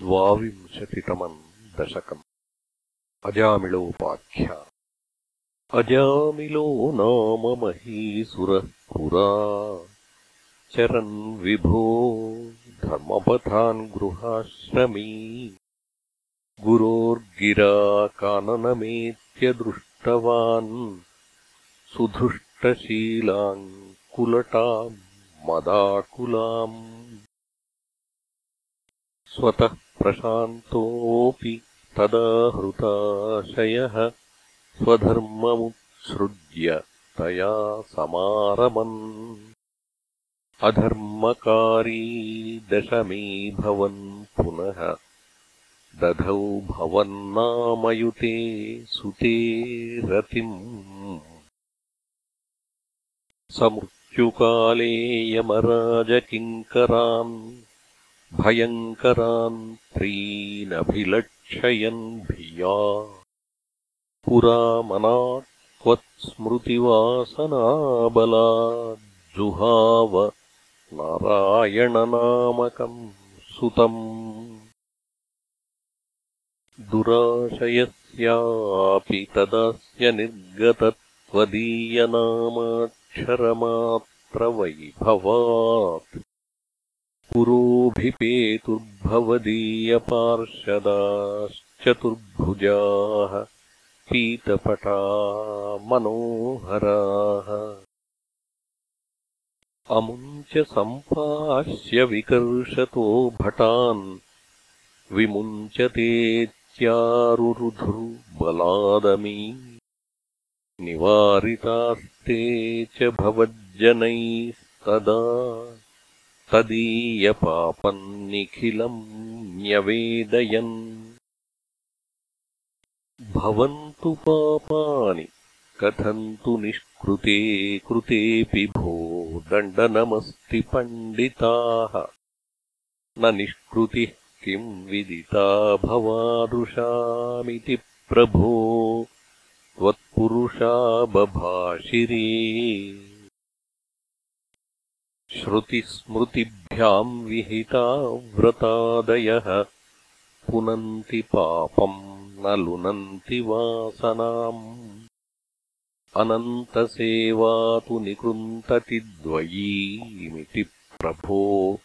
द्वाविंशतितमम् दशकम्। अजामिलोपाख्या अजामिलो नाम महीसुरः पुरा। चरन् विभो धर्मपथान् गृहाश्रमी। गुरोर्गिराकाननमेत्य दृष्टवान् सुधृष्टशीलाम् कुलटाम् मदाकुलाम्। स्वतः प्रशान्तोऽपि तदा हृताशयः स्वधर्ममुत्सृज्य तया समारमन्। अधर्मकारी दशमी भवन् पुनः दधौ भवन्नामयुते सुते रतिम्। समृत्युकाले यमराजकिङ्करान् भयङ्करान् त्रीनभिलक्षयन् भिया। पुरा मनात्वत्स्मृतिवासनाबलाज्जुहाव नारायणनामकम् सुतम्। दुराशयस्यापि तदस्य निर्गतत्वदीयनामाक्षरमात्रवैभवात् पुरोऽभिपेतुर्भवदीयपार्षदाश्चतुर्भुजाः पीतपटा मनोहराः अमुञ्च सम्पाश्य विकर्षतो भटान्। विमुञ्चतेत्यारुरुधुर्बलादमी निवारितास्ते च भवज्जनैस्तदा तदीयपापम् निखिलम् न्यवेदयन्। भवन्तु पापानि कथम् तु निष्कृते कृतेऽपि भो दण्डनमस्ति पण्डिताः। न निष्कृतिः किम् विदिता भवादृशामिति प्रभो त्वत्पुरुषा बभाषिरे श्रुतिस्मृतिभ्याम् विहिता व्रतादयः। पुनन्ति पापम् न लुनन्ति वासनाम्। अनन्तसेवा तु निकृन्तति द्वयीमिति प्रभो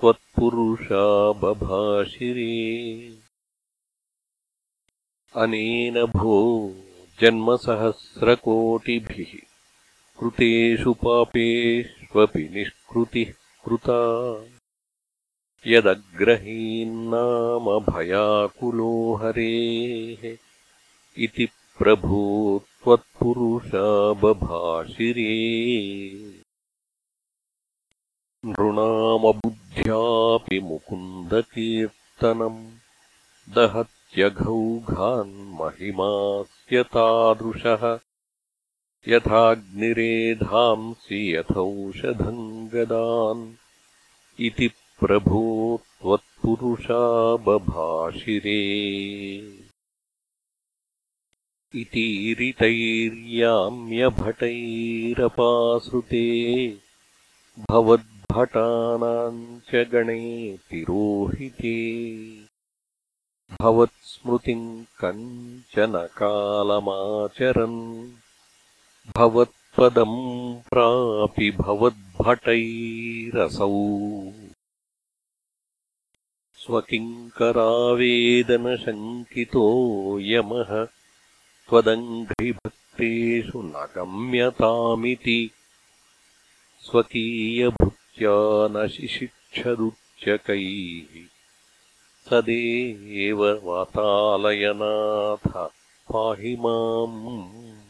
त्वत्पुरुषा बभाषिरे। अनेन भो जन्मसहस्रकोटिभिः कृतेषु पापेष्वपि निष्कृतिः कृता यदग्रहीन्नाम भयाकुलो हरेः इति प्रभो त्वत्पुरुषा बभाषिरे नृणामबुद्ध्यापि मुकुन्दकीर्तनम् दहत्यघौघान्महिमास्य तादृशः यथाग्निरेधांसि यथौषधम् गदान् इति प्रभो त्वत्पुरुषा बभाषिरे। इतीरितैर्याम्यभटैरपासृते भवद्भटानाम् च गणे तिरोहिते। भवत्स्मृतिम् कञ्चन कालमाचरन् भवत्पदम् प्रापि भवद्भटैरसौ। स्वकिङ्करावेदनशङ्कितो यमः त्वदङ्घ्रिभक्तेषु न गम्यतामिति। स्वकीयभृत्या न शिशिक्षदुच्चकैः सदेव वातालयनाथ पाहि माम्